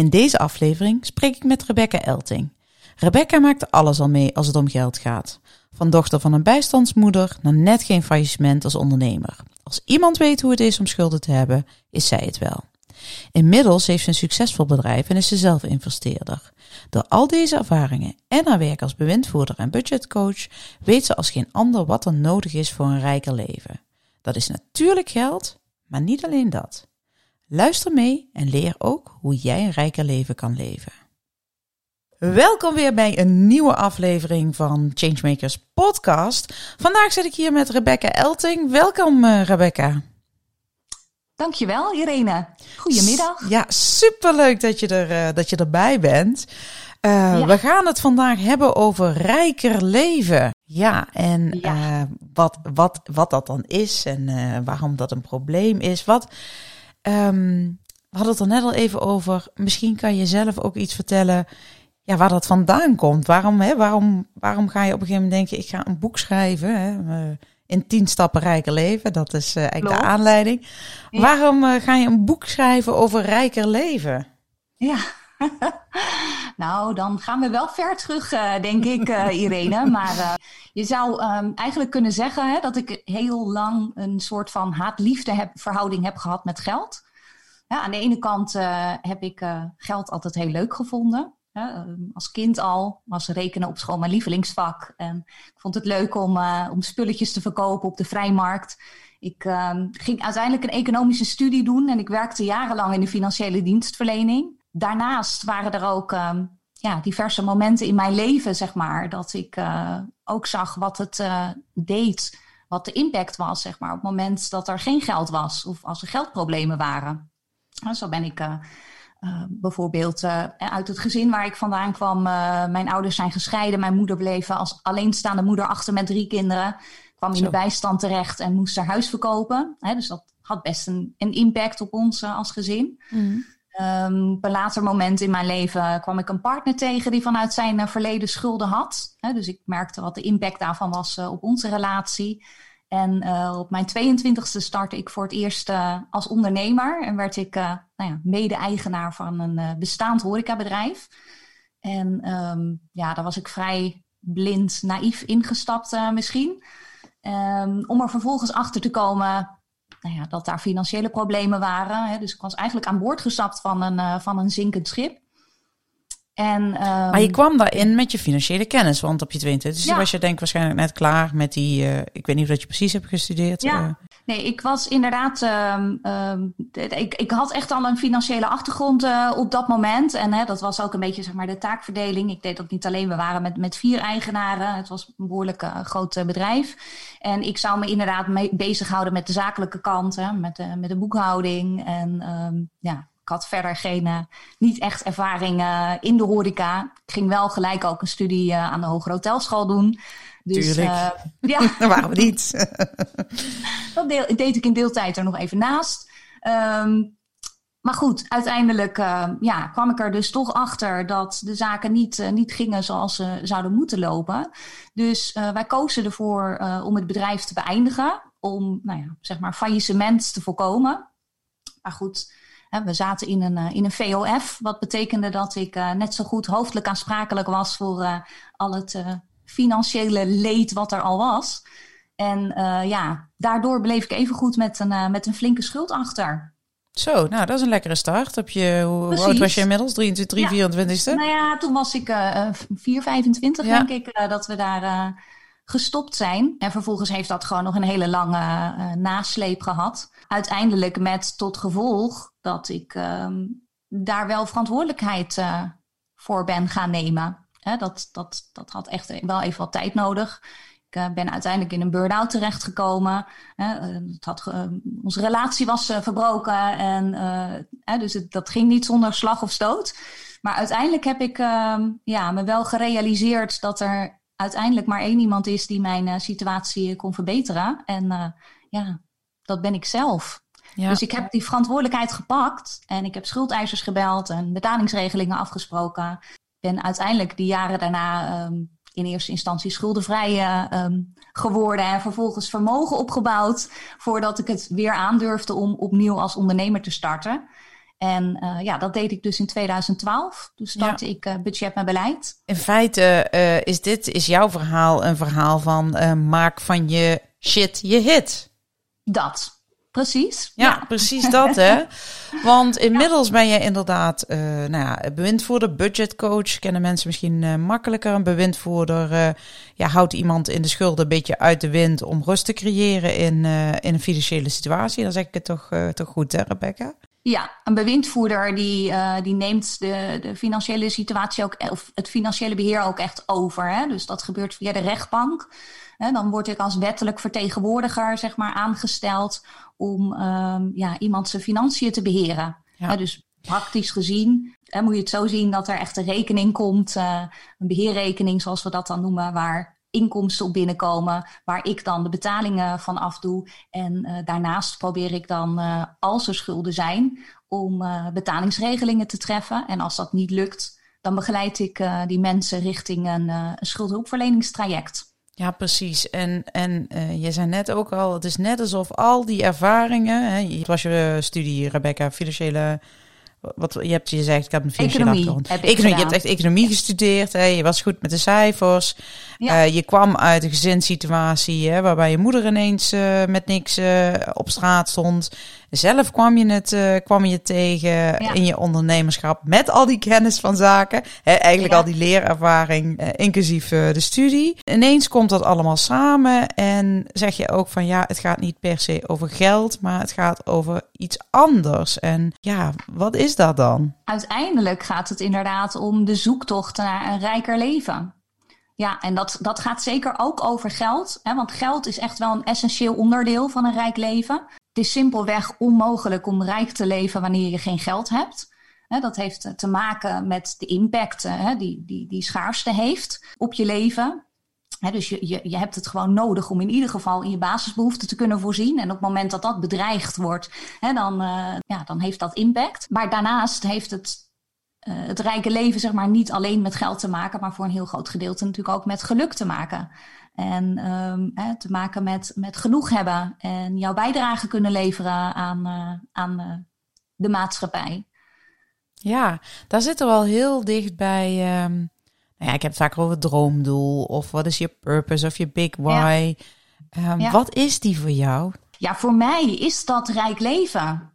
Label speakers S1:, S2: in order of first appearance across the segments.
S1: In deze aflevering spreek ik met Rebecca Elting. Rebecca maakt alles al mee als het om geld gaat. Van dochter van een bijstandsmoeder naar net geen faillissement als ondernemer. Als iemand weet hoe het is om schulden te hebben, is zij het wel. Inmiddels heeft ze een succesvol bedrijf en is ze zelf investeerder. Door al deze ervaringen en haar werk als bewindvoerder en budgetcoach weet ze als geen ander wat er nodig is voor een rijker leven. Dat is natuurlijk geld, maar niet alleen dat. Luister mee en leer ook hoe jij een rijker leven kan leven. Welkom weer bij een nieuwe aflevering van Changemakers Podcast. Vandaag zit ik hier met Rebecca Elting. Welkom, uh, Rebecca.
S2: Dankjewel, Irene. Goedemiddag.
S1: Ja, superleuk dat je, er, uh, dat je erbij bent. Uh, ja. We gaan het vandaag hebben over rijker leven. Ja, en ja. wat, wat, wat dat dan is en waarom dat een probleem is. Wat, Um, we hadden het er net al even over. Misschien kan je zelf ook iets vertellen. Ja, waar dat vandaan komt. Waarom, hè, waarom, waarom ga je op een gegeven moment denken: ik ga een boek schrijven? Hè, uh, in tien stappen rijker leven. Dat is uh, eigenlijk de aanleiding. Ja. Waarom uh, ga je een boek schrijven over rijker leven?
S2: Ja. nou, dan gaan we wel ver terug, uh, denk ik, uh, Irene. Maar uh, je zou um, eigenlijk kunnen zeggen hè, dat ik heel lang een soort van haat-liefde heb, verhouding heb gehad met geld. Aan de ene kant heb ik geld altijd heel leuk gevonden. als kind al was rekenen op school mijn lievelingsvak. En ik vond het leuk om, om spulletjes te verkopen op de vrijmarkt. Ik uh, ging uiteindelijk een economische studie doen en ik werkte jarenlang in de financiële dienstverlening daarnaast waren er ook uh, ja, diverse momenten in mijn leven, zeg maar, dat ik uh, ook zag wat het uh, deed, wat de impact was, zeg maar, op het moment dat er geen geld was of als er geldproblemen waren. Nou, zo ben ik bijvoorbeeld uit het gezin waar ik vandaan kwam, mijn ouders zijn gescheiden, mijn moeder bleef als alleenstaande moeder achter met drie kinderen, kwam in de bijstand terecht en moest haar huis verkopen. Hè, dus dat had best een, een impact op ons als gezin. Mm. Um, op een later moment in mijn leven kwam ik een partner tegen die vanuit zijn uh, verleden schulden had. Dus ik merkte wat de impact daarvan was uh, op onze relatie. En uh, op mijn 22e startte ik voor het eerst als ondernemer en werd ik nou ja, mede-eigenaar van een bestaand horecabedrijf. En um, ja, daar was ik vrij blind, naïef ingestapt misschien. Um, om er vervolgens achter te komen nou ja, dat daar financiële problemen waren. Hè. Dus ik was eigenlijk aan boord gestapt van een, uh, van een zinkend schip.
S1: En, um, maar je kwam daarin met je financiële kennis, want op je 22 ja. was je denk ik waarschijnlijk net klaar met die, uh, ik weet niet of dat je precies hebt gestudeerd.
S2: Ja, uh. nee, ik was inderdaad, um, um, ik, ik had echt al een financiële achtergrond uh, op dat moment. En hè, dat was ook een beetje zeg maar de taakverdeling. Ik deed dat niet alleen, we waren met, met vier eigenaren. Het was een behoorlijk groot bedrijf. En ik zou me inderdaad mee bezighouden met de zakelijke kant, hè, met, de, met de boekhouding en ja, had verder geen, uh, niet echt ervaring uh, in de horeca. Ik ging wel gelijk ook een studie uh, aan de Hogere Hotelschool doen.
S1: Dus, Tuurlijk. ja. Waarom niet?
S2: dat deel, deed ik in deeltijd er nog even naast. Um, maar goed, uiteindelijk ja, kwam ik er dus toch achter dat de zaken niet, niet gingen zoals ze zouden moeten lopen. Dus wij kozen ervoor om het bedrijf te beëindigen. Om nou ja, zeg maar faillissement te voorkomen. Maar goed, we zaten in een, eh, in een VOF, wat betekende dat ik uh, net zo goed hoofdelijk aansprakelijk was voor uh, al het uh, financiële leed wat er al was. En ja, daardoor bleef ik even goed met een, met een flinke schuld achter.
S1: Zo, nou dat is een lekkere start. Heb je, hoe, oud was je inmiddels? 23, 3, ja. 24ste?
S2: Nou ja, toen was ik 4, 25 ja. denk ik, dat we daar gestopt zijn. En vervolgens heeft dat gewoon nog een hele lange uh, nasleep gehad. Uiteindelijk met tot gevolg dat ik um, daar wel verantwoordelijkheid uh, voor ben gaan nemen. Hè, dat, dat, dat had echt wel even wat tijd nodig. Ik ben uiteindelijk in een burn-out terechtgekomen. Het had, onze relatie was verbroken en dus het, dat ging niet zonder slag of stoot. Maar uiteindelijk heb ik ehm, ja, me wel gerealiseerd dat er uiteindelijk maar één iemand is die mijn situatie kon verbeteren. En ja, dat ben ik zelf. Dus ik heb die verantwoordelijkheid gepakt en ik heb schuldeisers gebeld en betalingsregelingen afgesproken. Ik ben uiteindelijk die jaren daarna um, in eerste instantie schuldenvrij um, geworden en vervolgens vermogen opgebouwd voordat ik het weer aandurfde om opnieuw als ondernemer te starten. En uh, ja, dat deed ik dus in 2012. Toen startte ik uh, budget en beleid.
S1: In feite uh, is dit is jouw verhaal een verhaal van maak van je shit je hit.
S2: Dat. Precies.
S1: Ja, precies dat hè. Want inmiddels ben je inderdaad, nou ja, bewindvoerder, budgetcoach. Kennen mensen misschien makkelijker. Een bewindvoerder ja, houdt iemand in de schulden een beetje uit de wind om rust te creëren in, in een financiële situatie. Dan zeg ik het toch, toch goed hè, Rebecca?
S2: Ja, een bewindvoerder die, die neemt de, de financiële situatie ook, of het financiële beheer ook echt over. Hè? Dus dat gebeurt via de rechtbank. dan word ik als wettelijk vertegenwoordiger zeg maar, aangesteld om um, ja, iemand zijn financiën te beheren. Ja. dus praktisch gezien hè, moet je het zo zien dat er echt een rekening komt, uh, een beheerrekening zoals we dat dan noemen, waar inkomsten op binnenkomen, waar ik dan de betalingen van afdoe. En uh, daarnaast probeer ik dan, uh, als er schulden zijn, om betalingsregelingen te treffen. En als dat niet lukt, dan begeleid ik die mensen richting een, een schuldhulpverleningstraject.
S1: Ja, precies. En, en je zei net ook al, het is net alsof al die ervaringen, hè, het was je studie, Rebecca, financiële wat je hebt je zegt, ik heb een financiële achtergrond.
S2: economie,
S1: je hebt echt economie gestudeerd. Hè? Je was goed met de cijfers. Ja. Uh, je kwam uit een gezinssituatie hè, waarbij je moeder ineens uh, met niks uh, op straat stond. Zelf kwam je het kwam je tegen in je ondernemerschap met al die kennis van zaken. Hè, eigenlijk al die leerervaring, inclusief de studie. Ineens komt dat allemaal samen en zeg je ook van ja, het gaat niet per se over geld, maar het gaat over iets anders. En ja, wat is dat dan?
S2: Uiteindelijk gaat het inderdaad om de zoektocht naar een rijker leven. Ja, en dat, dat gaat zeker ook over geld. Hè, want geld is echt wel een essentieel onderdeel van een rijk leven. Het is simpelweg onmogelijk om rijk te leven wanneer je geen geld hebt. Hè, dat heeft te maken met de impact hè, die, die, die schaarste heeft op je leven dus je, je, je hebt het gewoon nodig om in ieder geval in je basisbehoeften te kunnen voorzien. En op het moment dat dat bedreigd wordt, dan, uh, ja, dan heeft dat impact. Maar daarnaast heeft het, uh, het rijke leven zeg maar, niet alleen met geld te maken, maar voor een heel groot gedeelte natuurlijk ook met geluk te maken. En um, te maken met, met genoeg hebben en jouw bijdrage kunnen leveren aan, uh, aan de maatschappij.
S1: Ja, daar zitten we al heel dicht bij. Um nou ja, ik heb het vaak over droomdoel of wat is je purpose of je big why. Ehm, wat is die voor jou?
S2: Ja, voor mij is dat rijk leven.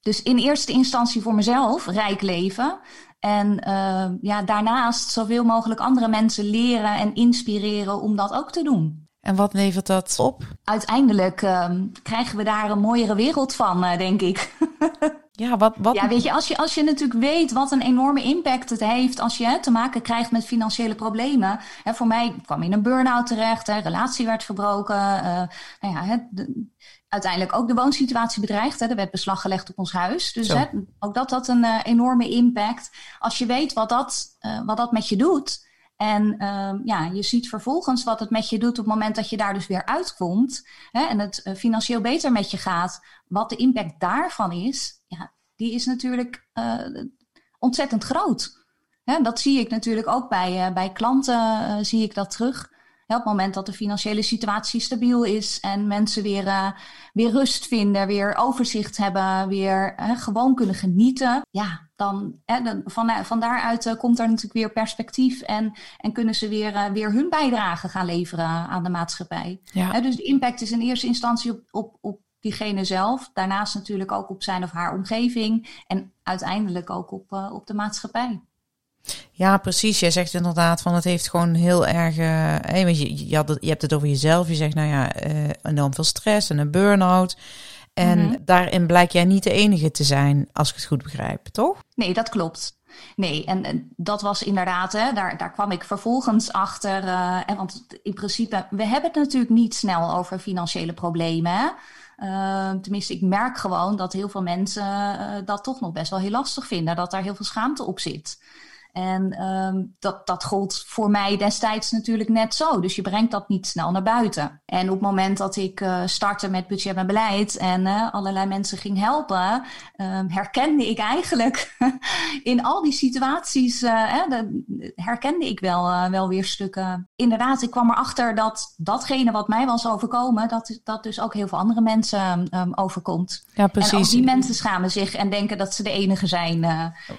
S2: Dus in eerste instantie voor mezelf rijk leven. En uh, ja, daarnaast zoveel mogelijk andere mensen leren en inspireren om dat ook te doen.
S1: En wat levert dat op?
S2: Uiteindelijk uh, krijgen we daar een mooiere wereld van, uh, denk ik.
S1: Ja, wat, wat...
S2: ja, weet je, als je, als je natuurlijk weet wat een enorme impact het heeft als je hè, te maken krijgt met financiële problemen. Hè, voor mij kwam in een burn-out terecht, hè, relatie werd verbroken. Uh, nou ja, hè, uiteindelijk ook de woonsituatie bedreigd. Hè, er werd beslag gelegd op ons huis. Dus hè, ook dat had een uh, enorme impact. Als je weet wat dat, uh, wat dat met je doet. En ja, je ziet vervolgens wat het met je doet op het moment dat je daar dus weer uitkomt. Hè, en het financieel beter met je gaat. Wat de impact daarvan is ja, die is natuurlijk ontzettend groot. dat zie ik natuurlijk ook bij, bij klanten, zie ik dat terug. Op het moment dat de financiële situatie stabiel is en mensen weer, weer rust vinden, weer overzicht hebben, weer gewoon kunnen genieten. Ja, dan, dan van, van daaruit komt er natuurlijk weer perspectief en, en kunnen ze weer, weer hun bijdrage gaan leveren aan de maatschappij. Ja. dus de impact is in eerste instantie op, op, op diegene zelf. Daarnaast natuurlijk ook op zijn of haar omgeving. En uiteindelijk ook op, uh, op de maatschappij.
S1: Ja, precies. Jij zegt inderdaad van het heeft gewoon heel erg. Uh, je, je, had je hebt het over jezelf. Je zegt nou ja, uh, enorm veel stress en een burn-out. En mhm. daarin blijkt jij niet de enige te zijn, als ik het goed begrijp, toch?
S2: Nee, dat klopt. Nee, en, dat was inderdaad, hè, daar, daar kwam ik vervolgens achter. Uh, want in principe, we hebben het natuurlijk niet snel over financiële problemen. Hè? Uh, tenminste, ik merk gewoon dat heel veel mensen uh, dat toch nog best wel heel lastig vinden. Dat daar heel veel schaamte op zit. En um, dat, dat gold voor mij destijds natuurlijk net zo. Dus je brengt dat niet snel naar buiten. En op het moment dat ik uh, startte met budget en beleid en uh, allerlei mensen ging helpen, uh, herkende ik eigenlijk in al die situaties, uh, de, herkende ik wel, wel weer stukken. Inderdaad, ik kwam erachter dat datgene wat mij was overkomen, dat, dat dus ook heel veel andere mensen um, overkomt.
S1: Ja, precies. En
S2: ook die mensen schamen zich en denken dat ze de enige zijn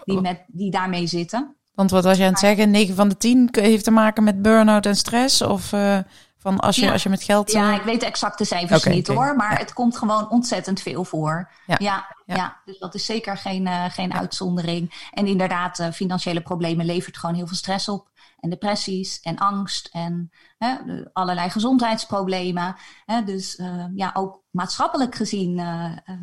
S2: die, met, die daarmee zitten.
S1: Want wat was je aan het zeggen? 9 van de 10 heeft te maken met burn-out en stress? Of uh, van als je, ja. als je met geld.
S2: Ja, ik weet de exacte cijfers okay, niet okay. hoor. Maar ja. het komt gewoon ontzettend veel voor. Ja, ja, ja. dus dat is zeker geen, uh, geen uitzondering. En inderdaad, uh, financiële problemen levert gewoon heel veel stress op. En depressies en angst en hè, allerlei gezondheidsproblemen. Hè, dus ja, ook maatschappelijk gezien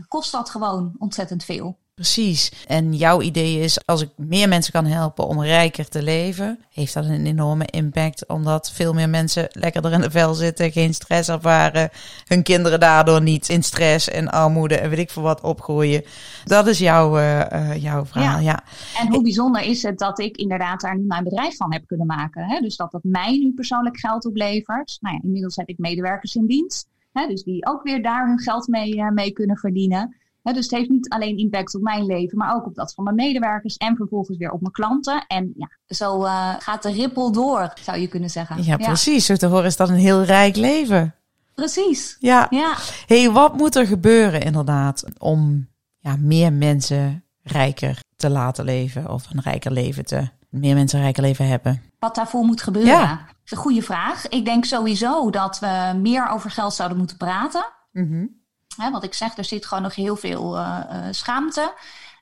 S2: kost dat gewoon ontzettend veel.
S1: Precies. En jouw idee is, als ik meer mensen kan helpen om rijker te leven, heeft dat een enorme impact, omdat veel meer mensen lekkerder in de vel zitten, geen stress ervaren, hun kinderen daardoor niet in stress en armoede en weet ik veel wat opgroeien. Dat is jouw, uh, uh, jouw verhaal, ja. ja.
S2: En hoe bijzonder is het dat ik inderdaad daar nu mijn bedrijf van heb kunnen maken. Hè? Dus dat dat mij nu persoonlijk geld oplevert. Nou ja, inmiddels heb ik medewerkers in dienst, hè? dus die ook weer daar hun geld mee, uh, mee kunnen verdienen dus het heeft niet alleen impact op mijn leven, maar ook op dat van mijn medewerkers en vervolgens weer op mijn klanten. En ja, zo uh, gaat de rippel door, zou je kunnen zeggen.
S1: Ja, precies. Zo te horen is dat een heel rijk leven.
S2: Precies.
S1: Ja. ja. hey, wat moet er gebeuren inderdaad om ja, meer mensen rijker te laten leven of een rijker leven te, meer mensen een rijker leven hebben?
S2: Wat daarvoor moet gebeuren? Ja. is een goede vraag. Ik denk sowieso dat we meer over geld zouden moeten praten. Mm Hè, wat ik zeg, er zit gewoon nog heel veel uh, schaamte.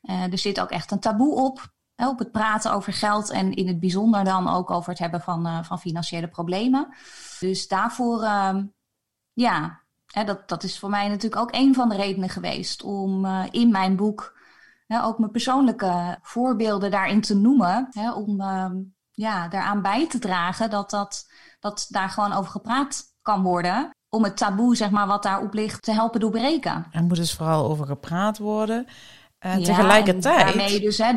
S2: Uh, er zit ook echt een taboe op. Hè, op het praten over geld en in het bijzonder dan ook over het hebben van, van financiële problemen. Dus daarvoor, uh, ja, hè, dat, dat is voor mij natuurlijk ook een van de redenen geweest om in mijn boek ook mijn persoonlijke voorbeelden daarin te noemen. Hè, om ehm, ja, daaraan bij te dragen dat, dat, dat daar gewoon over gepraat kan worden om het taboe, zeg maar, wat daarop ligt, te helpen doorbreken.
S1: Er moet dus vooral over gepraat worden. Uh, ja, tegelijkertijd.
S2: En daarmee dus, hè,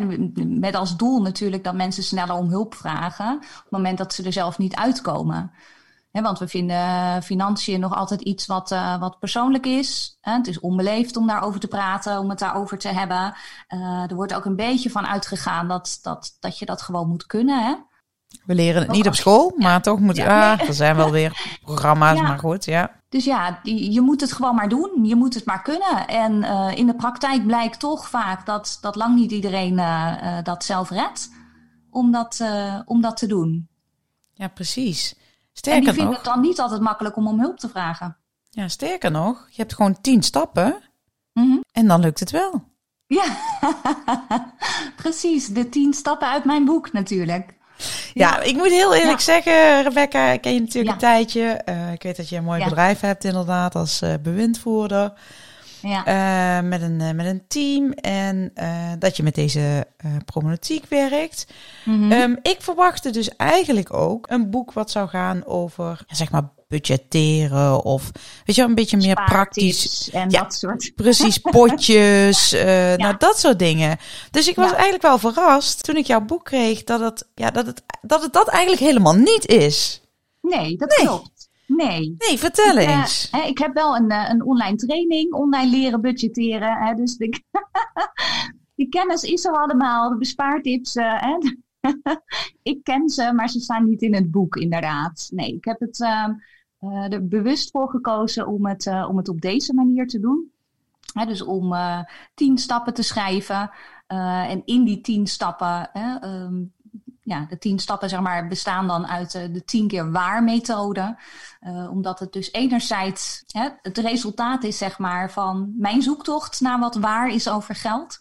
S2: met als doel natuurlijk dat mensen sneller om hulp vragen. op het moment dat ze er zelf niet uitkomen. He, want we vinden financiën nog altijd iets wat, uh, wat persoonlijk is. Hè? Het is onbeleefd om daarover te praten, om het daarover te hebben. Uh, er wordt ook een beetje van uitgegaan dat, dat, dat je dat gewoon moet kunnen. Hè?
S1: We leren het niet op school, maar toch moet ja, ah, er zijn wel weer programma's, maar goed, ja.
S2: Dus ja, je moet het gewoon maar doen. Je moet het maar kunnen. En uh, in de praktijk blijkt toch vaak dat, dat lang niet iedereen uh, uh, dat zelf redt om dat, om dat te doen.
S1: Ja, precies. Sterker
S2: en die vinden
S1: nog,
S2: het dan niet altijd makkelijk om om hulp te vragen.
S1: Ja, sterker nog, je hebt gewoon tien stappen mm -hmm. en dan lukt het wel.
S2: Ja, precies. De tien stappen uit mijn boek natuurlijk.
S1: Ja, ik moet heel eerlijk zeggen, Rebecca, ik ken je natuurlijk een tijdje. Uh, ik weet dat je een mooi bedrijf hebt inderdaad als uh, bewindvoerder. Ja. Uh, met, een, met een team en dat je met deze problematiek werkt. Mm -hmm. um, ik verwachtte dus eigenlijk ook een boek wat zou gaan over, zeg maar, budgetteren of weet je wel, een beetje meer praktisch.
S2: En ja, dat soort.
S1: Precies, potjes, uh, ja. nou dat soort dingen. Dus ik was ja. eigenlijk wel verrast toen ik jouw boek kreeg dat het, ja, dat het, dat het dat eigenlijk helemaal niet is.
S2: Nee, dat nee. klopt. Nee.
S1: Nee, vertel ik, eens.
S2: Uh, ik heb wel een, een online training, online leren budgetteren. Hè, dus de, die kennis is er allemaal, de bespaartips. Hè, ik ken ze, maar ze staan niet in het boek, inderdaad. Nee, ik heb het uh, uh, er bewust voor gekozen om het, uh, om het op deze manier te doen. Dus om uh, tien stappen te schrijven. en in die tien stappen, um, ja, de tien stappen zeg maar, bestaan dan uit de tien keer waar methode. omdat het dus enerzijds hè, het resultaat is zeg maar, van mijn zoektocht naar wat waar is over geld.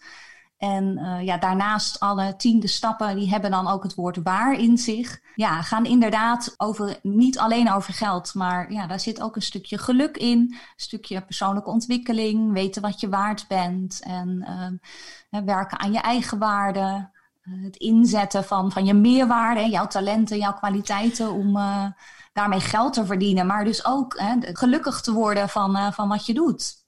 S2: En uh, ja, daarnaast alle tiende stappen, die hebben dan ook het woord waar in zich. Ja, gaan inderdaad over, niet alleen over geld, maar ja, daar zit ook een stukje geluk in. Een stukje persoonlijke ontwikkeling, weten wat je waard bent en uh, werken aan je eigen waarde. het inzetten van, van je meerwaarde, jouw talenten, jouw kwaliteiten om uh, daarmee geld te verdienen. Maar dus ook gelukkig te worden van, van wat je doet.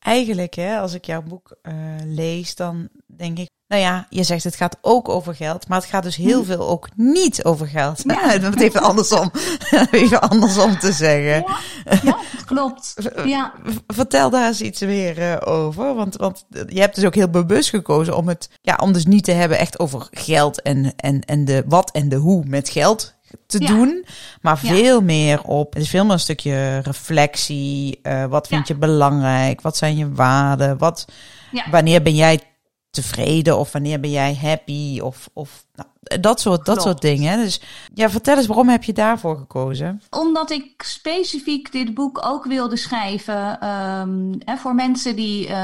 S1: Eigenlijk, hè, als ik jouw boek uh, lees, dan denk ik, nou ja, je zegt het gaat ook over geld, maar het gaat dus heel veel ook niet over geld. Ja. Dat even andersom, even andersom te zeggen.
S2: Ja, ja klopt. Ja.
S1: Vertel daar eens iets meer uh, over, want, want je hebt dus ook heel bewust gekozen om het, ja, om dus niet te hebben echt over geld en, en, en de wat en de hoe met geld te ja. doen, maar veel ja. meer op. Het is veel meer een stukje reflectie. Uh, wat vind ja. je belangrijk? Wat zijn je waarden? Wat, wanneer ben jij tevreden of wanneer ben jij happy of, of nou, dat, soort, dat soort dingen. Dus ja, vertel eens, waarom heb je daarvoor gekozen?
S2: Omdat ik specifiek dit boek ook wilde schrijven um, hè, voor mensen die, uh,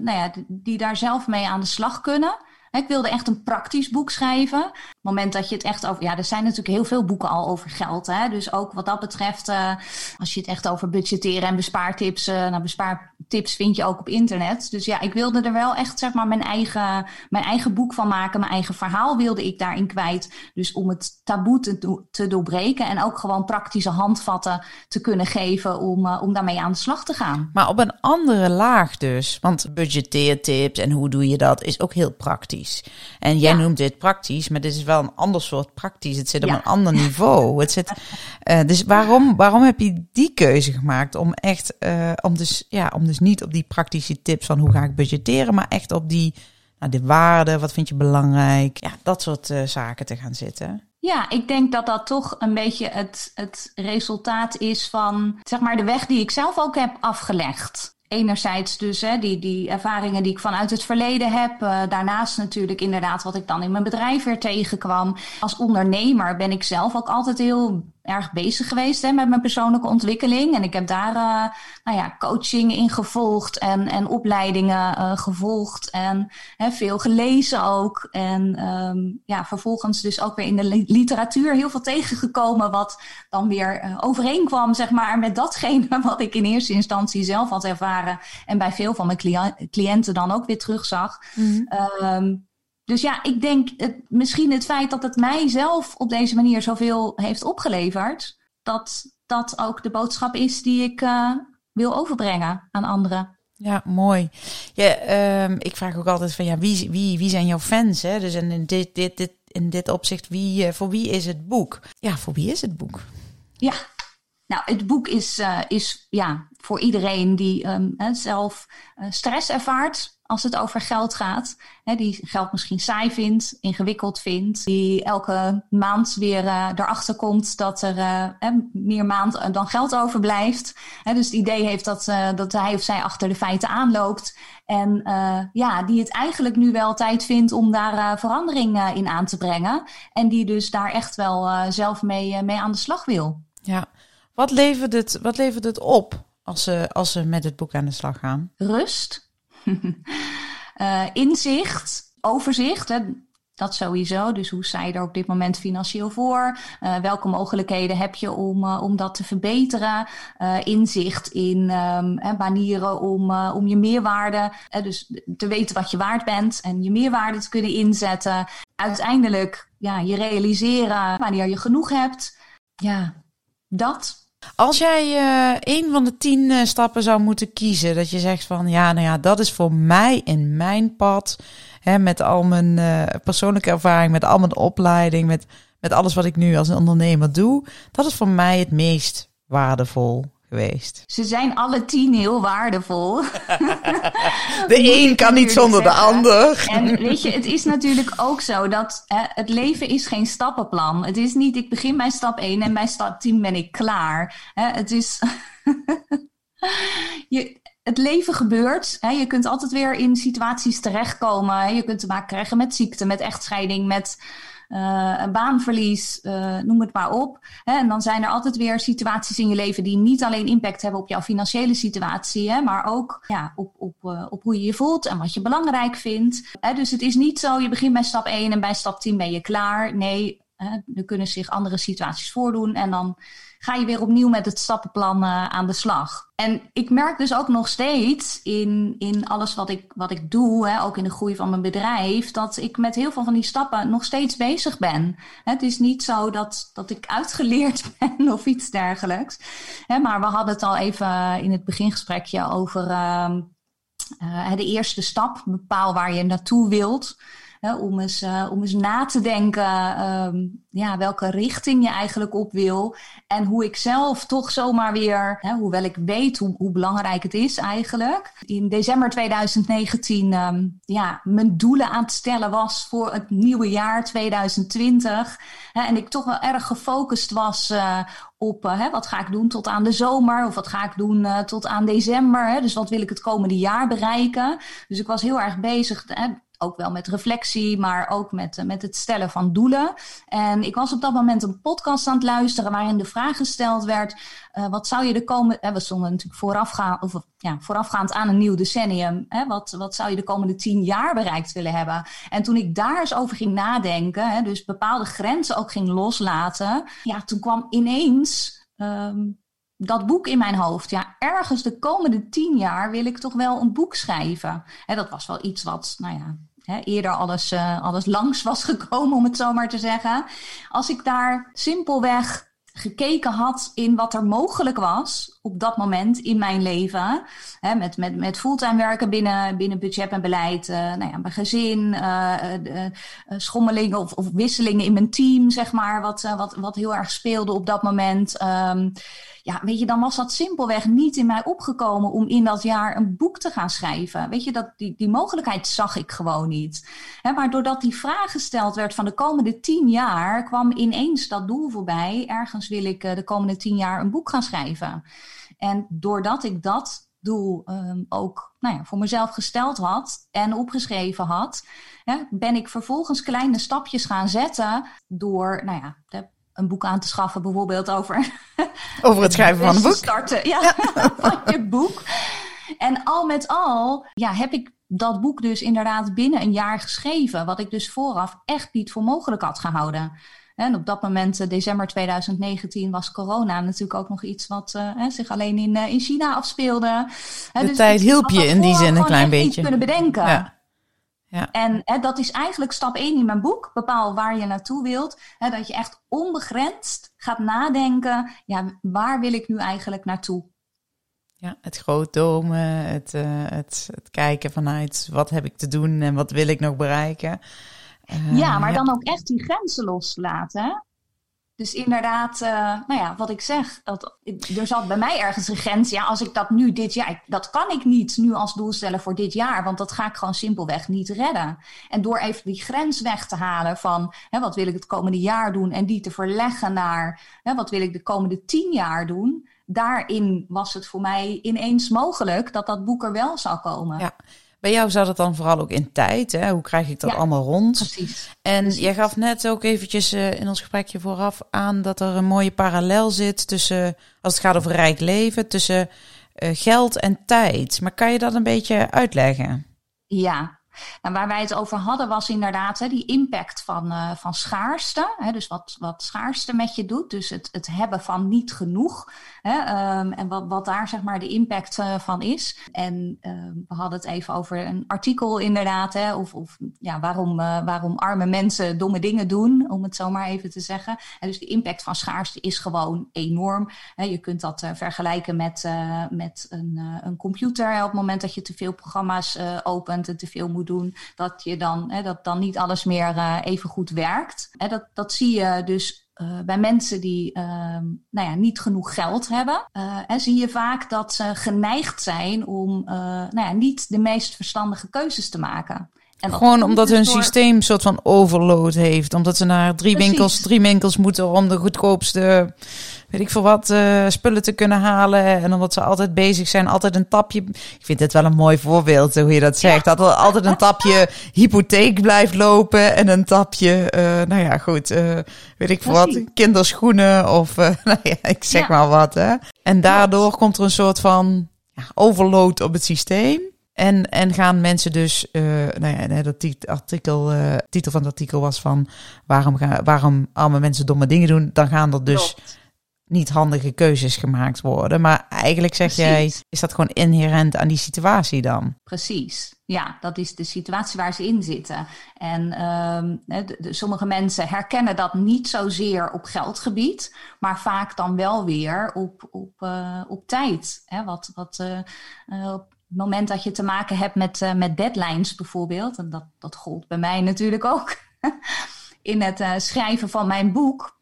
S2: nou ja, die daar zelf mee aan de slag kunnen. Ik wilde echt een praktisch boek schrijven. Moment dat je het echt over. Ja, er zijn natuurlijk heel veel boeken al over geld. Hè? Dus ook wat dat betreft, uh, als je het echt over budgetteren en bespaartips. Uh, nou, bespaartips vind je ook op internet. Dus ja, ik wilde er wel echt, zeg maar, mijn eigen, mijn eigen boek van maken. Mijn eigen verhaal wilde ik daarin kwijt. Dus om het taboe te, te doorbreken. En ook gewoon praktische handvatten te kunnen geven om, uh, om daarmee aan de slag te gaan.
S1: Maar op een andere laag dus. Want budgetteertips en hoe doe je dat is ook heel praktisch. En jij ja. noemt dit praktisch, maar dit is wel een ander soort praktisch. Het zit op ja. een ander niveau. Het zit, uh, dus waarom, waarom heb je die keuze gemaakt om echt, uh, om, dus, ja, om dus niet op die praktische tips van hoe ga ik budgetteren, maar echt op die, nou, de waarde, wat vind je belangrijk, ja, dat soort uh, zaken te gaan zitten?
S2: Ja, ik denk dat dat toch een beetje het, het resultaat is van zeg maar de weg die ik zelf ook heb afgelegd enerzijds dus hè, die, die ervaringen die ik vanuit het verleden heb. Uh, daarnaast natuurlijk inderdaad wat ik dan in mijn bedrijf weer tegenkwam. Als ondernemer ben ik zelf ook altijd heel erg bezig geweest hè, met mijn persoonlijke ontwikkeling. En ik heb daar uh, nou ja, coaching in gevolgd en, en opleidingen uh, gevolgd. En hè, veel gelezen ook. En um, ja, vervolgens dus ook weer in de literatuur heel veel tegengekomen. Wat dan weer uh, overeenkwam zeg maar, met datgene wat ik in eerste instantie zelf had ervaren. En bij veel van mijn cliënten dan ook weer terugzag. Mm -hmm. um, dus ja, ik denk het, misschien het feit dat het mij zelf op deze manier zoveel heeft opgeleverd, dat dat ook de boodschap is die ik uh, wil overbrengen aan anderen.
S1: Ja, mooi. Ja, um, ik vraag ook altijd van ja, wie, wie, wie zijn jouw fans? Hè? Dus in dit, dit, dit, in dit opzicht, wie, uh, voor wie is het boek? Ja, voor wie is het boek?
S2: Ja, nou, het boek is, uh, is ja, voor iedereen die um, zelf stress ervaart als het over geld gaat. Hè, die geld misschien saai vindt, ingewikkeld vindt. Die elke maand weer uh, erachter komt dat er uh, meer maand dan geld overblijft. Hè, dus het idee heeft dat, dat hij of zij achter de feiten aanloopt. En ja, die het eigenlijk nu wel tijd vindt om daar verandering in aan te brengen. En die dus daar echt wel zelf mee, mee aan de slag wil.
S1: Ja, wat levert het, wat levert het op als ze, als ze met het boek aan de slag gaan?
S2: Rust uh, inzicht, overzicht. Hè, dat sowieso. Dus hoe sta je er op dit moment financieel voor? Uh, welke mogelijkheden heb je om, uh, om dat te verbeteren? Inzicht in um, manieren om, om je meerwaarde, dus te weten wat je waard bent en je meerwaarde te kunnen inzetten. Uiteindelijk ja, je realiseren wanneer je genoeg hebt. Ja, dat.
S1: Als jij uh, een van de tien uh, stappen zou moeten kiezen, dat je zegt van ja, nou ja, dat is voor mij in mijn pad, hè, met al mijn uh, persoonlijke ervaring, met al mijn opleiding, met, met alles wat ik nu als ondernemer doe, dat is voor mij het meest waardevol geweest.
S2: Ze zijn alle tien heel waardevol.
S1: de een kan niet zonder zeggen. de ander.
S2: En weet je, het is natuurlijk ook zo dat hè, het leven is geen stappenplan. Het is niet, ik begin bij stap 1 en bij stap 10 ben ik klaar. Hè, het is... je, het leven gebeurt. Hè, je kunt altijd weer in situaties terechtkomen. Je kunt te maken krijgen met ziekte, met echtscheiding, met een baanverlies, uh, noem het maar op. Hè, en dan zijn er altijd weer situaties in je leven die niet alleen impact hebben op jouw financiële situatie, hè, maar ook ja, op, op, uh, op hoe je je voelt en wat je belangrijk vindt. Hè, dus het is niet zo, je begint bij stap 1 en bij stap 10 ben je klaar. Nee, er kunnen zich andere situaties voordoen en dan ga je weer opnieuw met het stappenplan uh, aan de slag. En ik merk dus ook nog steeds in, in alles wat ik, wat ik doe, hè, ook in de groei van mijn bedrijf, dat ik met heel veel van die stappen nog steeds bezig ben. Het is niet zo dat, dat ik uitgeleerd ben of iets dergelijks. Maar we hadden het al even in het begingesprekje over uh, uh, de eerste stap. Bepaal waar je naartoe wilt om, eens, uh, om eens na te denken um, ja, welke richting je eigenlijk op wil. En hoe ik zelf toch zomaar weer, hè, hoewel ik weet hoe, hoe, belangrijk het is eigenlijk. In december 2019 um, ja, mijn doelen aan het stellen was voor het nieuwe jaar 2020. Hè, en ik toch wel erg gefocust was uh, op uh, hè, wat ga ik doen tot aan de zomer of wat ga ik doen tot aan december. Hè? Dus wat wil ik het komende jaar bereiken? Dus ik was heel erg bezig. Hè, ook wel met reflectie, maar ook met, met het stellen van doelen. En ik was op dat moment een podcast aan het luisteren waarin de vraag gesteld werd: uh, wat zou je de komende. Uh, we stonden natuurlijk of, ja, voorafgaand aan een nieuw decennium. Hè, wat, wat zou je de komende tien jaar bereikt willen hebben? En toen ik daar eens over ging nadenken, hè, dus bepaalde grenzen ook ging loslaten, ja, toen kwam ineens. Um, dat boek in mijn hoofd. Ja, ergens de komende tien jaar wil ik toch wel een boek schrijven. Hè, dat was wel iets wat, nou ja, eerder alles, uh, alles langs was gekomen, om het zo maar te zeggen. Als ik daar simpelweg gekeken had in wat er mogelijk was op dat moment in mijn leven. Met, met, met fulltime werken binnen, binnen budget en beleid. Uh, nou ja, mijn gezin, uh, schommelingen of, wisselingen in mijn team, zeg maar. Wat, wat, wat heel erg speelde op dat moment. Um, ja, weet je, dan was dat simpelweg niet in mij opgekomen om in dat jaar een boek te gaan schrijven. Weet je, dat, die, die mogelijkheid zag ik gewoon niet. Maar doordat die vraag gesteld werd van de komende tien jaar, kwam ineens dat doel voorbij. Ergens wil ik de komende tien jaar een boek gaan schrijven. En doordat ik dat doel um, ook nou ja, voor mezelf gesteld had en opgeschreven had, hè, ben ik vervolgens kleine stapjes gaan zetten door, nou ja, de een boek aan te schaffen, bijvoorbeeld over.
S1: Over het schrijven van een boek.
S2: Starten, ja, van je boek. En al met al, ja, heb ik dat boek dus inderdaad binnen een jaar geschreven. Wat ik dus vooraf echt niet voor mogelijk had gehouden. En op dat moment, eh, december 2019, was corona natuurlijk ook nog iets wat uh, zich alleen in, uh, in China afspeelde.
S1: De dus tijd hielp je in die zin een klein beetje. Niet
S2: kunnen bedenken. Ja. Ja. En hè, dat is eigenlijk stap 1 in mijn boek. Bepaal waar je naartoe wilt. Hè, dat je echt onbegrensd gaat nadenken. Ja, waar wil ik nu eigenlijk naartoe?
S1: Ja, het grootdomen, het, uh, het, het kijken vanuit wat heb ik te doen en wat wil ik nog bereiken.
S2: Uh, ja, maar ja. dan ook echt die grenzen loslaten. Dus inderdaad, uh, nou ja, wat ik zeg, dat, er zat bij mij ergens een grens. Ja, als ik dat nu dit jaar, dat kan ik niet nu als doel stellen voor dit jaar, want dat ga ik gewoon simpelweg niet redden. En door even die grens weg te halen van hè, wat wil ik het komende jaar doen en die te verleggen naar hè, wat wil ik de komende tien jaar doen, daarin was het voor mij ineens mogelijk dat dat boek er wel zou komen.
S1: Ja. Bij jou zat het dan vooral ook in tijd. Hè? Hoe krijg ik dat ja, allemaal rond?
S2: Precies.
S1: En
S2: precies.
S1: jij gaf net ook eventjes uh, in ons gesprekje vooraf aan dat er een mooie parallel zit tussen, als het gaat over rijk leven, tussen uh, geld en tijd. Maar kan je dat een beetje uitleggen?
S2: Ja, nou, waar wij het over hadden was inderdaad hè, die impact van, uh, van schaarste. Hè, dus wat, wat schaarste met je doet. Dus het, het hebben van niet genoeg. Hè, um, en wat, wat daar zeg maar de impact uh, van is. En uh, we hadden het even over een artikel inderdaad. Hè, of, of ja, waarom, uh, waarom arme mensen domme dingen doen. Om het zo maar even te zeggen. En dus de impact van schaarste is gewoon enorm. Hè, je kunt dat uh, vergelijken met, met een, een computer. Op het moment dat je te veel programma's opent en te veel moet doen, dat je dan, hè, dat dan niet alles meer even goed werkt. Hè, dat, dat zie je dus uh, bij mensen die uh, nou ja, niet genoeg geld hebben, uh, en zie je vaak dat ze geneigd zijn om nou ja, niet de meest verstandige keuzes te maken.
S1: En Gewoon omdat hun door... systeem een soort van overload heeft. Omdat ze naar drie winkels, drie winkels moeten om de goedkoopste, weet ik veel wat, uh, spullen te kunnen halen. En omdat ze altijd bezig zijn, altijd een tapje. Ik vind dit wel een mooi voorbeeld, hoe je dat zegt. Ja. Dat er altijd een tapje hypotheek blijft lopen. En een tapje, uh, nou ja, goed, uh, weet ik veel wat, kinderschoenen of, nou ja, ik zeg ja. maar wat. Hè. En daardoor ja. komt er een soort van ja, overload op het systeem. En, en gaan mensen dus, uh, nou ja, dat artikel, uh, titel van het artikel was van waarom, gaan, waarom arme mensen domme dingen doen. Dan gaan er dus, Klopt. niet handige keuzes gemaakt worden. Maar eigenlijk zeg jij, is dat gewoon inherent aan die situatie dan?
S2: Precies. Ja, dat is de situatie waar ze in zitten. En ehm, de, sommige mensen herkennen dat niet zozeer op geldgebied, maar vaak dan wel weer op, op, uh, op tijd. Hè, wat, wat uh, op het moment dat je te maken hebt met, uh, met deadlines bijvoorbeeld, en dat, dat gold bij mij natuurlijk ook in het schrijven van mijn boek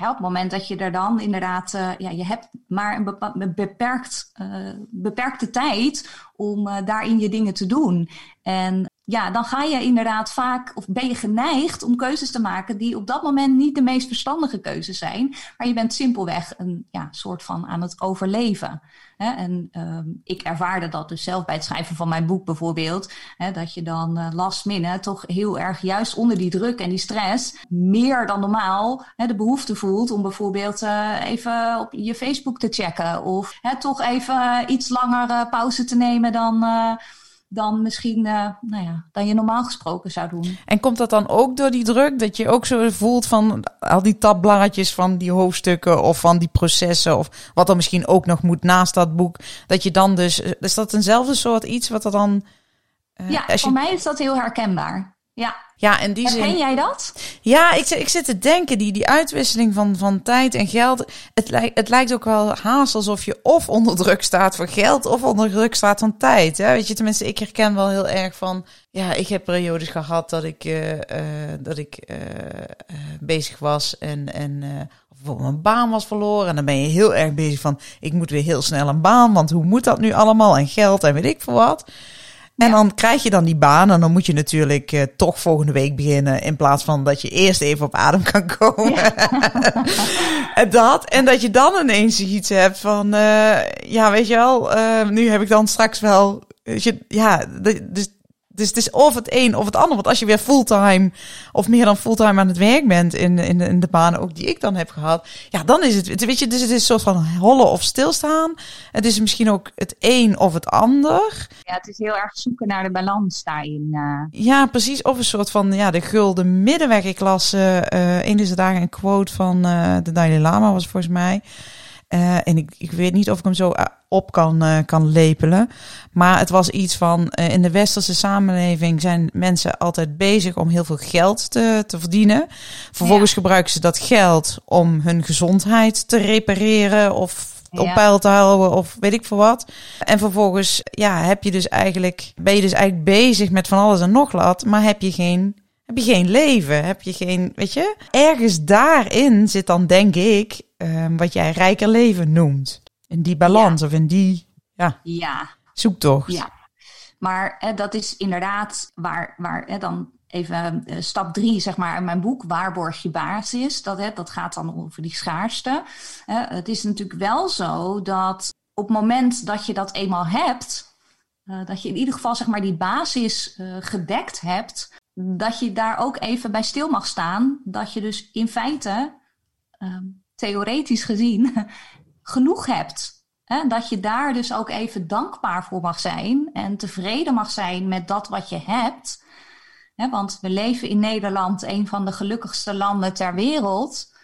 S2: op het moment dat je er dan inderdaad, uh, ja, je hebt maar een beperkt, uh, beperkte tijd om daarin je dingen te doen. En ja, dan ga je inderdaad vaak, of ben je geneigd om keuzes te maken die op dat moment niet de meest verstandige keuzes zijn. Maar je bent simpelweg een ja, soort van aan het overleven. Hè? En uh, ik ervaarde dat dus zelf bij het schrijven van mijn boek bijvoorbeeld. Hè, dat je dan uh, last minute toch heel erg juist onder die druk en die stress meer dan normaal hè, de behoefte voelt om bijvoorbeeld uh, even op je Facebook te checken. Of hè, toch even iets langer pauze te nemen dan dan misschien uh, nou ja, dan je normaal gesproken zou doen.
S1: En komt dat dan ook door die druk? Dat je ook zo voelt van al die tabblaadjes van die hoofdstukken of van die processen of wat er misschien ook nog moet naast dat boek. Dat je dan dus, is dat eenzelfde soort iets wat er dan...
S2: Uh, ja, voor mij is dat heel herkenbaar. Ja.
S1: Ja, en die
S2: Herken zin... jij dat?
S1: Ja, ik, ik zit te denken, die, die uitwisseling van, van tijd en geld. Het, lijkt het lijkt ook wel haast alsof je of onder druk staat voor geld of onder druk staat van tijd. Hè? Weet je, tenminste, ik herken wel heel erg van. Ja, ik heb periodes gehad dat ik, uh, uh, dat ik uh, bezig was en, en bijvoorbeeld mijn baan was verloren. En dan ben je heel erg bezig van, ik moet weer heel snel een baan, want hoe moet dat nu allemaal? En geld en weet ik veel wat. En dan krijg je dan die baan en dan moet je natuurlijk uh, toch volgende week beginnen. In plaats van dat je eerst even op adem kan komen. Ja. en dat. En dat je dan ineens iets hebt van, uh, ja, weet je wel, uh, nu heb ik dan straks wel, je, ja, dus dus het is of het een of het ander. Want als je weer fulltime of meer dan fulltime aan het werk bent in, in, in de banen ook die ik dan heb gehad. Ja, dan is het, weet je, dus het is een soort van hollen of stilstaan. Het is misschien ook het een of het ander.
S2: Ja, het is heel erg zoeken naar de balans daarin. Uh.
S1: Ja, precies. Of een soort van, ja, de gulden middenweg. Ik las uh, uh, in deze dagen een quote van de Dalai Lama was volgens mij. Uh, en ik, ik weet niet of ik hem zo eh, op kan, uh, kan lepelen. Maar het was iets van: in de westerse samenleving zijn mensen altijd bezig om heel veel geld te, te verdienen. Vervolgens gebruiken ze dat geld om hun gezondheid te repareren of op peil te houden of weet ik veel wat. En vervolgens ja, heb je dus eigenlijk, ben je dus eigenlijk bezig met van alles en nog wat, maar heb je geen heb je geen leven, heb je geen, weet je? Ergens daarin zit dan, denk ik, um, wat jij rijker leven noemt. In die balans of in die, ja,
S2: ja.
S1: zoektocht.
S2: Ja, maar hè, dat is inderdaad waar, waar hè, dan even uh, stap drie, zeg maar, in mijn boek, Waarborg je basis. Dat, hè, dat gaat dan over die schaarste. Het is natuurlijk wel zo dat op het moment dat je dat eenmaal hebt, uh, dat je in ieder geval zeg maar die basis uh, gedekt hebt, dat je daar ook even bij stil mag staan. Dat je dus in feite, um, theoretisch gezien, genoeg hebt. Hè? Dat je daar dus ook even dankbaar voor mag zijn en tevreden mag zijn met dat wat je hebt. Want we leven in Nederland, een van de gelukkigste landen ter wereld.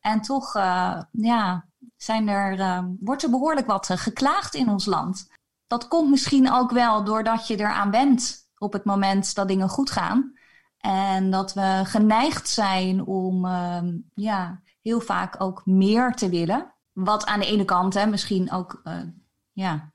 S2: En toch uh, ja, zijn er, uh, wordt er behoorlijk wat uh, geklaagd in ons land. Dat komt misschien ook wel doordat je eraan bent op het moment dat dingen goed gaan. En dat we geneigd zijn om uh, ja, heel vaak ook meer te willen. Wat aan de ene kant hè, misschien ook uh, ja,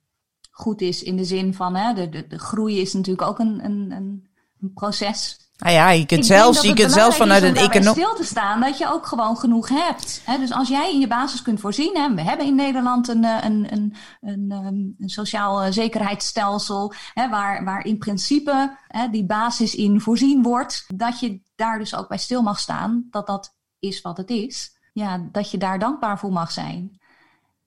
S2: goed is in de zin van hè, de, de, de groei is natuurlijk ook een, een, een proces.
S1: Nou ja, je kunt zelfs, je kunt zelfs vanuit een economie.
S2: stil te staan dat je ook gewoon genoeg hebt. dus als jij in je basis kunt voorzien, hè, we hebben in Nederland een, eh, een, een, een, ehm, een sociaal eh, zekerheidsstelsel, hè, waar, waar in principe hè, die basis in voorzien wordt, dat je daar dus ook bij stil mag staan, dat dat is wat het is. Ja, dat je daar dankbaar voor mag zijn.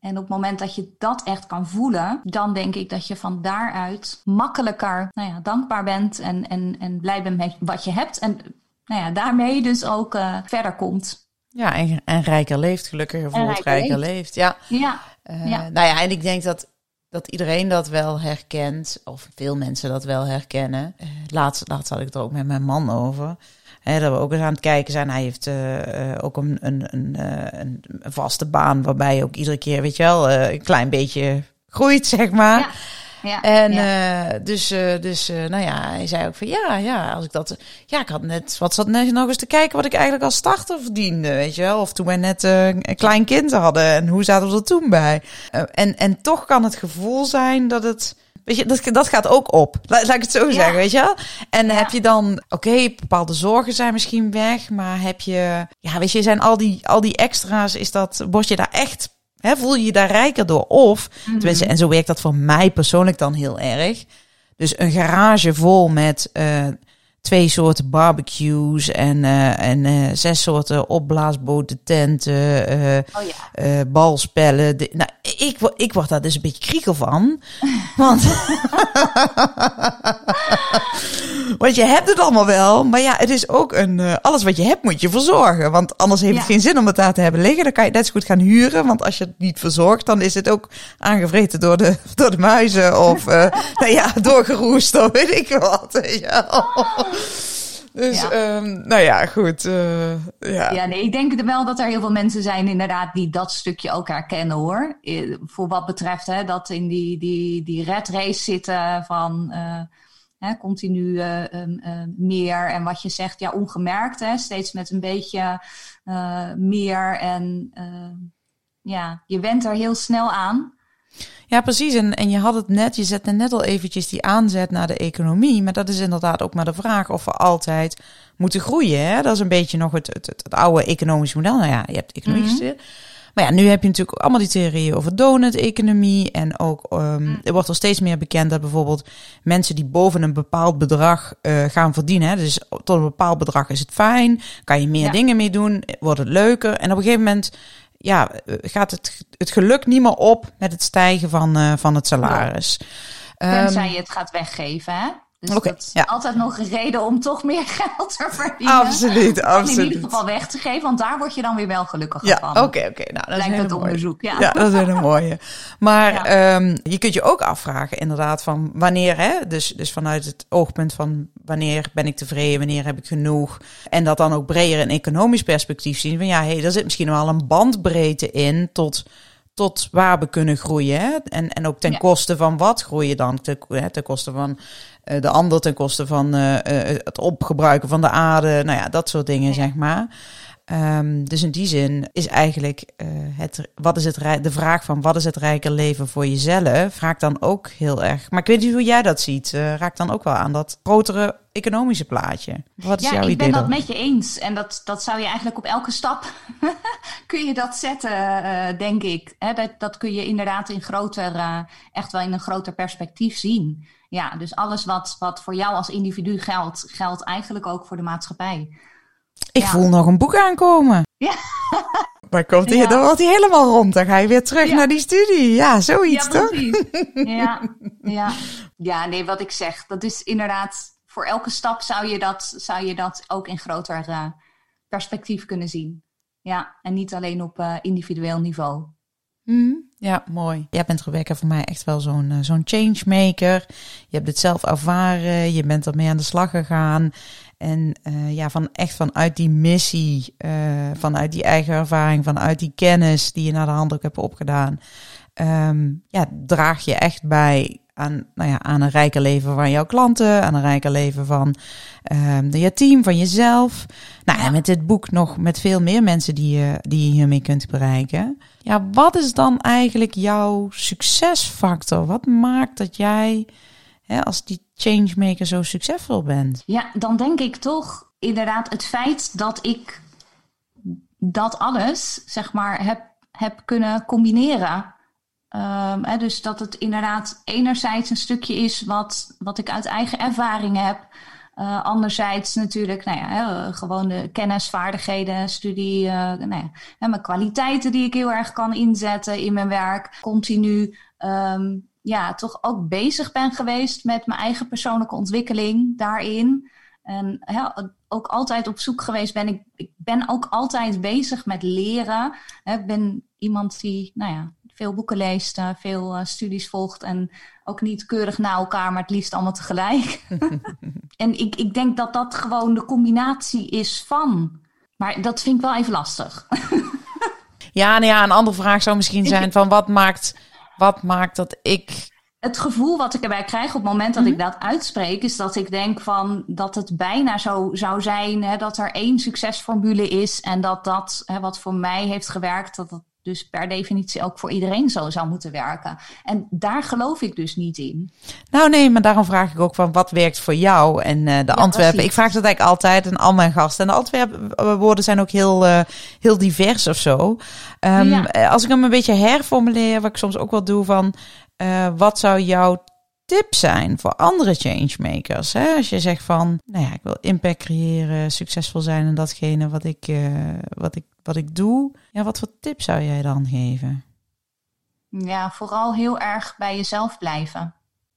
S2: En op het moment dat je dat echt kan voelen, dan denk ik dat je van daaruit makkelijker nou ja, dankbaar bent en, en, en blij bent met wat je hebt. En nou ja, daarmee dus ook uh, verder komt.
S1: Ja, en, en rijker leeft, gelukkiger voelt, rijker, rijker leeft. Ja.
S2: Ja.
S1: Uh, ja. Nou ja, en ik denk dat dat iedereen dat wel herkent, of veel mensen dat wel herkennen. Uh, laatst, laatst had ik het er ook met mijn man over. Hè, dat we ook eens aan het kijken zijn. Hij heeft uh, ook een, een, een, een, vaste baan waarbij je ook iedere keer, weet je wel, een klein beetje groeit, zeg maar. Ja. Ja, en ja. Uh, dus, uh, dus uh, nou ja, hij zei ook van ja, ja, als ik dat. Ja, ik had net wat zat net nog eens te kijken wat ik eigenlijk als starter verdiende, weet je wel. Of toen wij net een klein kind hadden en hoe zaten we er toen bij. en, en toch kan het gevoel zijn dat het. Weet je, dat, dat gaat ook op. Laat, laat ik het zo ja. zeggen, weet je wel? En heb je dan, oké, bepaalde zorgen zijn misschien weg, maar heb je, ja, weet je, zijn al die, al die extra's, is dat, word je daar echt He, voel je je daar rijker door? Of, mm tenminste, en zo werkt dat voor mij persoonlijk dan heel erg. Dus een garage vol met uh, twee soorten barbecues en, uh, en uh, zes soorten opblaasboten, tenten, oh, ja. balspellen. De, nou, ik, ik word daar dus een beetje kriegel van. Want, want je hebt het allemaal wel, maar ja, het is ook een, alles wat je hebt moet je verzorgen. Want anders heeft het geen zin om het daar te hebben liggen. Dan kan je het net zo goed gaan huren, want als je het niet verzorgt, dan is het ook aangevreten door de, door de muizen of, nou ja, doorgeroest of weet ik wat. Ja. Dus, ja. Um, nou ja, goed. Uh, ja.
S2: ja, nee, ik denk wel dat er heel veel mensen zijn inderdaad die dat stukje ook herkennen hoor. Voor wat betreft hè, dat in die, die, die red race zitten van uh, hè, continu uh, meer. En wat je zegt, ja, ongemerkt, hè, steeds met een beetje meer. En ja, je went er heel snel aan.
S1: Ja, precies. En, en je had het net, je zette net al eventjes die aanzet naar de economie. Maar dat is inderdaad ook maar de vraag of we altijd moeten groeien. Hè? Dat is een beetje nog het, het, het, oude economische model. Nou ja, je hebt economie mm -hmm. Maar ja, nu heb je natuurlijk allemaal die theorieën over donut-economie. En ook um, er wordt al steeds meer bekend dat bijvoorbeeld mensen die boven een bepaald bedrag uh, gaan verdienen. Hè, dus tot een bepaald bedrag is het fijn. Kan je meer ja. dingen mee doen, wordt het leuker. En op een gegeven moment ja, gaat het, het geluk niet meer op met het stijgen van, uh, van het salaris.
S2: Tenzij um, je het gaat weggeven, hè? Dus okay, dat is ja. altijd nog een reden om toch meer geld te verdienen.
S1: Absoluut, absoluut.
S2: in ieder geval weg te geven, want daar word je dan weer wel gelukkiger
S1: ja,
S2: van.
S1: Oké, oké. Okay, nou, dat
S2: Lijkt
S1: is
S2: het onderzoek, ja.
S1: Ja, dat is een mooie. Maar ja. um, je kunt je ook afvragen inderdaad van wanneer, hè? Dus, dus vanuit het oogpunt van wanneer ben ik tevreden, wanneer heb ik genoeg. En dat dan ook breder in economisch perspectief zien. Van ja, hé, hey, er zit misschien wel een bandbreedte in tot tot waar we kunnen groeien. Hè? En, en ook ten ja. koste van wat groeien dan? Ten, hè, ten koste van uh, de ander, ten koste van uh, uh, het opgebruiken van de aarde. Nou ja, dat soort dingen, ja. zeg maar. Um, dus in die zin is eigenlijk het, wat is het, de vraag van wat is het rijker leven voor jezelf, raakt dan ook heel erg. Maar ik weet niet hoe jij dat ziet. raakt dan ook wel aan dat grotere economische plaatje. Wat is
S2: ja,
S1: jouw
S2: ik
S1: idee
S2: ben
S1: dan?
S2: dat met je eens. En dat, dat zou je eigenlijk op elke stap kun je dat zetten, uh, denk ik. He, dat, dat kun je inderdaad in groter, uh, echt wel in een groter perspectief zien. Ja, dus alles wat, wat voor jou als individu geldt, geldt eigenlijk ook voor de maatschappij.
S1: Ik ja. voel nog een boek aankomen.
S2: Ja.
S1: Maar komt hij, ja. dan wordt hij helemaal rond. Dan ga je weer terug
S2: ja.
S1: naar die studie. Ja, zoiets
S2: ja,
S1: toch?
S2: ja, ja. ja, nee, wat ik zeg, dat is inderdaad voor elke stap zou je dat, zou je dat ook in groter uh, perspectief kunnen zien. Ja, en niet alleen op uh, individueel niveau.
S1: Mm, ja, mooi. Jij bent Rebecca voor mij echt wel zo'n uh, zo'n changemaker. Je hebt het zelf ervaren, je bent ermee aan de slag gegaan. En ja, van echt vanuit die missie, vanuit die eigen ervaring, vanuit die kennis die je naar de hand ook hebt opgedaan. Um, ja, draag je echt bij aan, nou ja, aan een rijker leven van jouw klanten, aan een rijker leven van um, de, je team, van jezelf. Nou, en met dit boek nog met veel meer mensen die je, die je hiermee kunt bereiken. Ja, wat is dan eigenlijk jouw succesfactor? Wat maakt dat jij hè, als die changemaker zo succesvol bent?
S2: Ja, dan denk ik toch inderdaad het feit dat ik dat alles, zeg maar, heb, heb kunnen combineren. Hè, dus dat het inderdaad enerzijds een stukje is wat, wat ik uit eigen ervaring heb. Uh, anderzijds natuurlijk, nou ja, hè, gewoon de kennis, vaardigheden, studie, uh, nou ja, hè, mijn kwaliteiten die ik heel erg kan inzetten in mijn werk. Continu, um, ja, toch ook bezig ben geweest met mijn eigen persoonlijke ontwikkeling daarin. En ook altijd op zoek geweest ben. Ik, ik ben ook altijd bezig met leren. Ik ben iemand die, nou ja, veel boeken leest, veel studies volgt en ook niet keurig na elkaar, maar het liefst allemaal tegelijk. en ik, ik denk dat dat gewoon de combinatie is van. Maar dat vind ik wel even lastig.
S1: ja, nou ja, een andere vraag zou misschien zijn van wat maakt, wat maakt dat ik
S2: het gevoel wat ik erbij krijg op het moment dat ik mhm. dat uitspreek, is dat ik denk van dat het bijna zo zou zijn hè, dat er één succesformule is en dat dat hè, wat voor mij heeft gewerkt, dat het dus per definitie ook voor iedereen zo zou moeten werken. En daar geloof ik dus niet in.
S1: Nou nee, maar daarom vraag ik ook van wat werkt voor jou en uh, de ja, Antwerpen. Ik vraag dat eigenlijk altijd aan al mijn gasten. En de Antwerpen woorden zijn ook heel, uh, heel divers of zo. Um, ja. Als ik hem een beetje herformuleer, wat ik soms ook wel doe van uh, wat zou jouw tip zijn voor andere changemakers? Hè? Als je zegt van, nou ja, ik wil impact creëren, succesvol zijn in datgene wat ik, uh, wat ik, wat ik doe. Ja, wat voor tip zou jij dan geven?
S2: Ja, vooral heel erg bij jezelf blijven.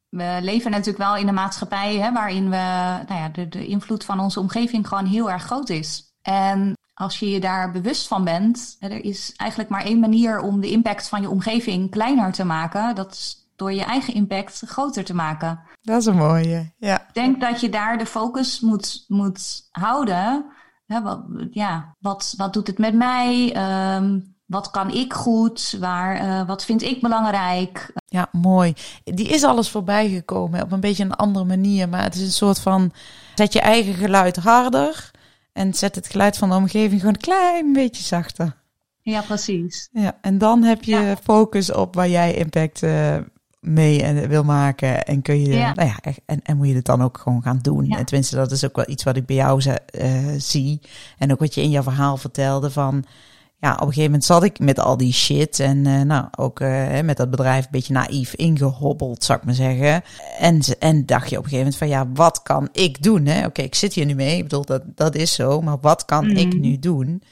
S2: We leven natuurlijk wel in een maatschappij hè, waarin we, nou ja, de, de invloed van onze omgeving gewoon heel erg groot is. En als je je daar bewust van bent, er is eigenlijk maar één manier om de impact van je omgeving kleiner te maken. Dat is door je eigen impact groter te maken.
S1: Dat is een mooie, ja. Ik
S2: denk dat je daar de focus moet, moet houden. Ja, wat, ja, wat, wat doet het met mij? Um, wat kan ik goed? Waar, uh, wat vind ik belangrijk?
S1: Ja, mooi. Die is alles voorbij gekomen op een beetje een andere manier. Maar het is een soort van, zet je eigen geluid harder en zet het geluid van de omgeving gewoon een klein beetje zachter.
S2: Ja, precies.
S1: Ja, en dan heb je focus op waar jij impact uh, mee en wil maken. En kun je, ja. nou ja, en, en moet je het dan ook gewoon gaan doen. Ja. En tenminste, dat is ook wel iets wat ik bij jou uh, zie. En ook wat je in jouw verhaal vertelde van ja, op een gegeven moment zat ik met al die shit. En uh, nou, ook uh, met dat bedrijf een beetje naïef ingehobbeld, zou ik maar zeggen. En, en dacht je op een gegeven moment van ja, wat kan ik doen? Oké, ik zit hier nu mee. Ik bedoel, dat, dat is zo. Maar wat kan ik mhm. nu doen?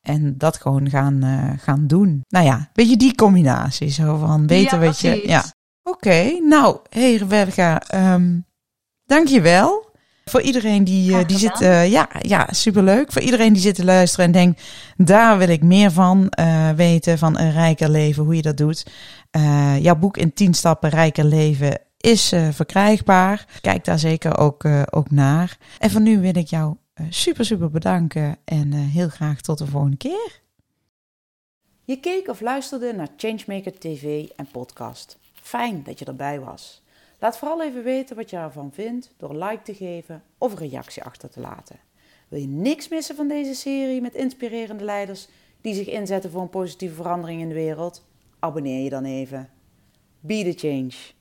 S1: En dat gewoon gaan, uh, gaan doen. Nou ja, weet je die combinatie zo van weten ja, wat je. Ja. Oké, okay, nou, hey Rebecca, um, dank je wel. Voor iedereen die, uh, die zit, uh, ja, ja, superleuk. Voor iedereen die zit te luisteren en denkt, daar wil ik meer van uh, weten, van een rijker leven, hoe je dat doet. jouw boek in 10 stappen rijker leven is verkrijgbaar. Kijk daar zeker ook, ook naar. En voor nu wil ik jou super, super bedanken en heel graag tot de volgende keer. Je keek of luisterde naar Changemaker TV en podcast. Fijn dat je erbij was. Laat vooral even weten wat je ervan vindt door like te geven of een reactie achter te laten. Wil je niks missen van deze serie met inspirerende leiders die zich inzetten voor een positieve verandering in de wereld? Abonneer je dan even. Be the change.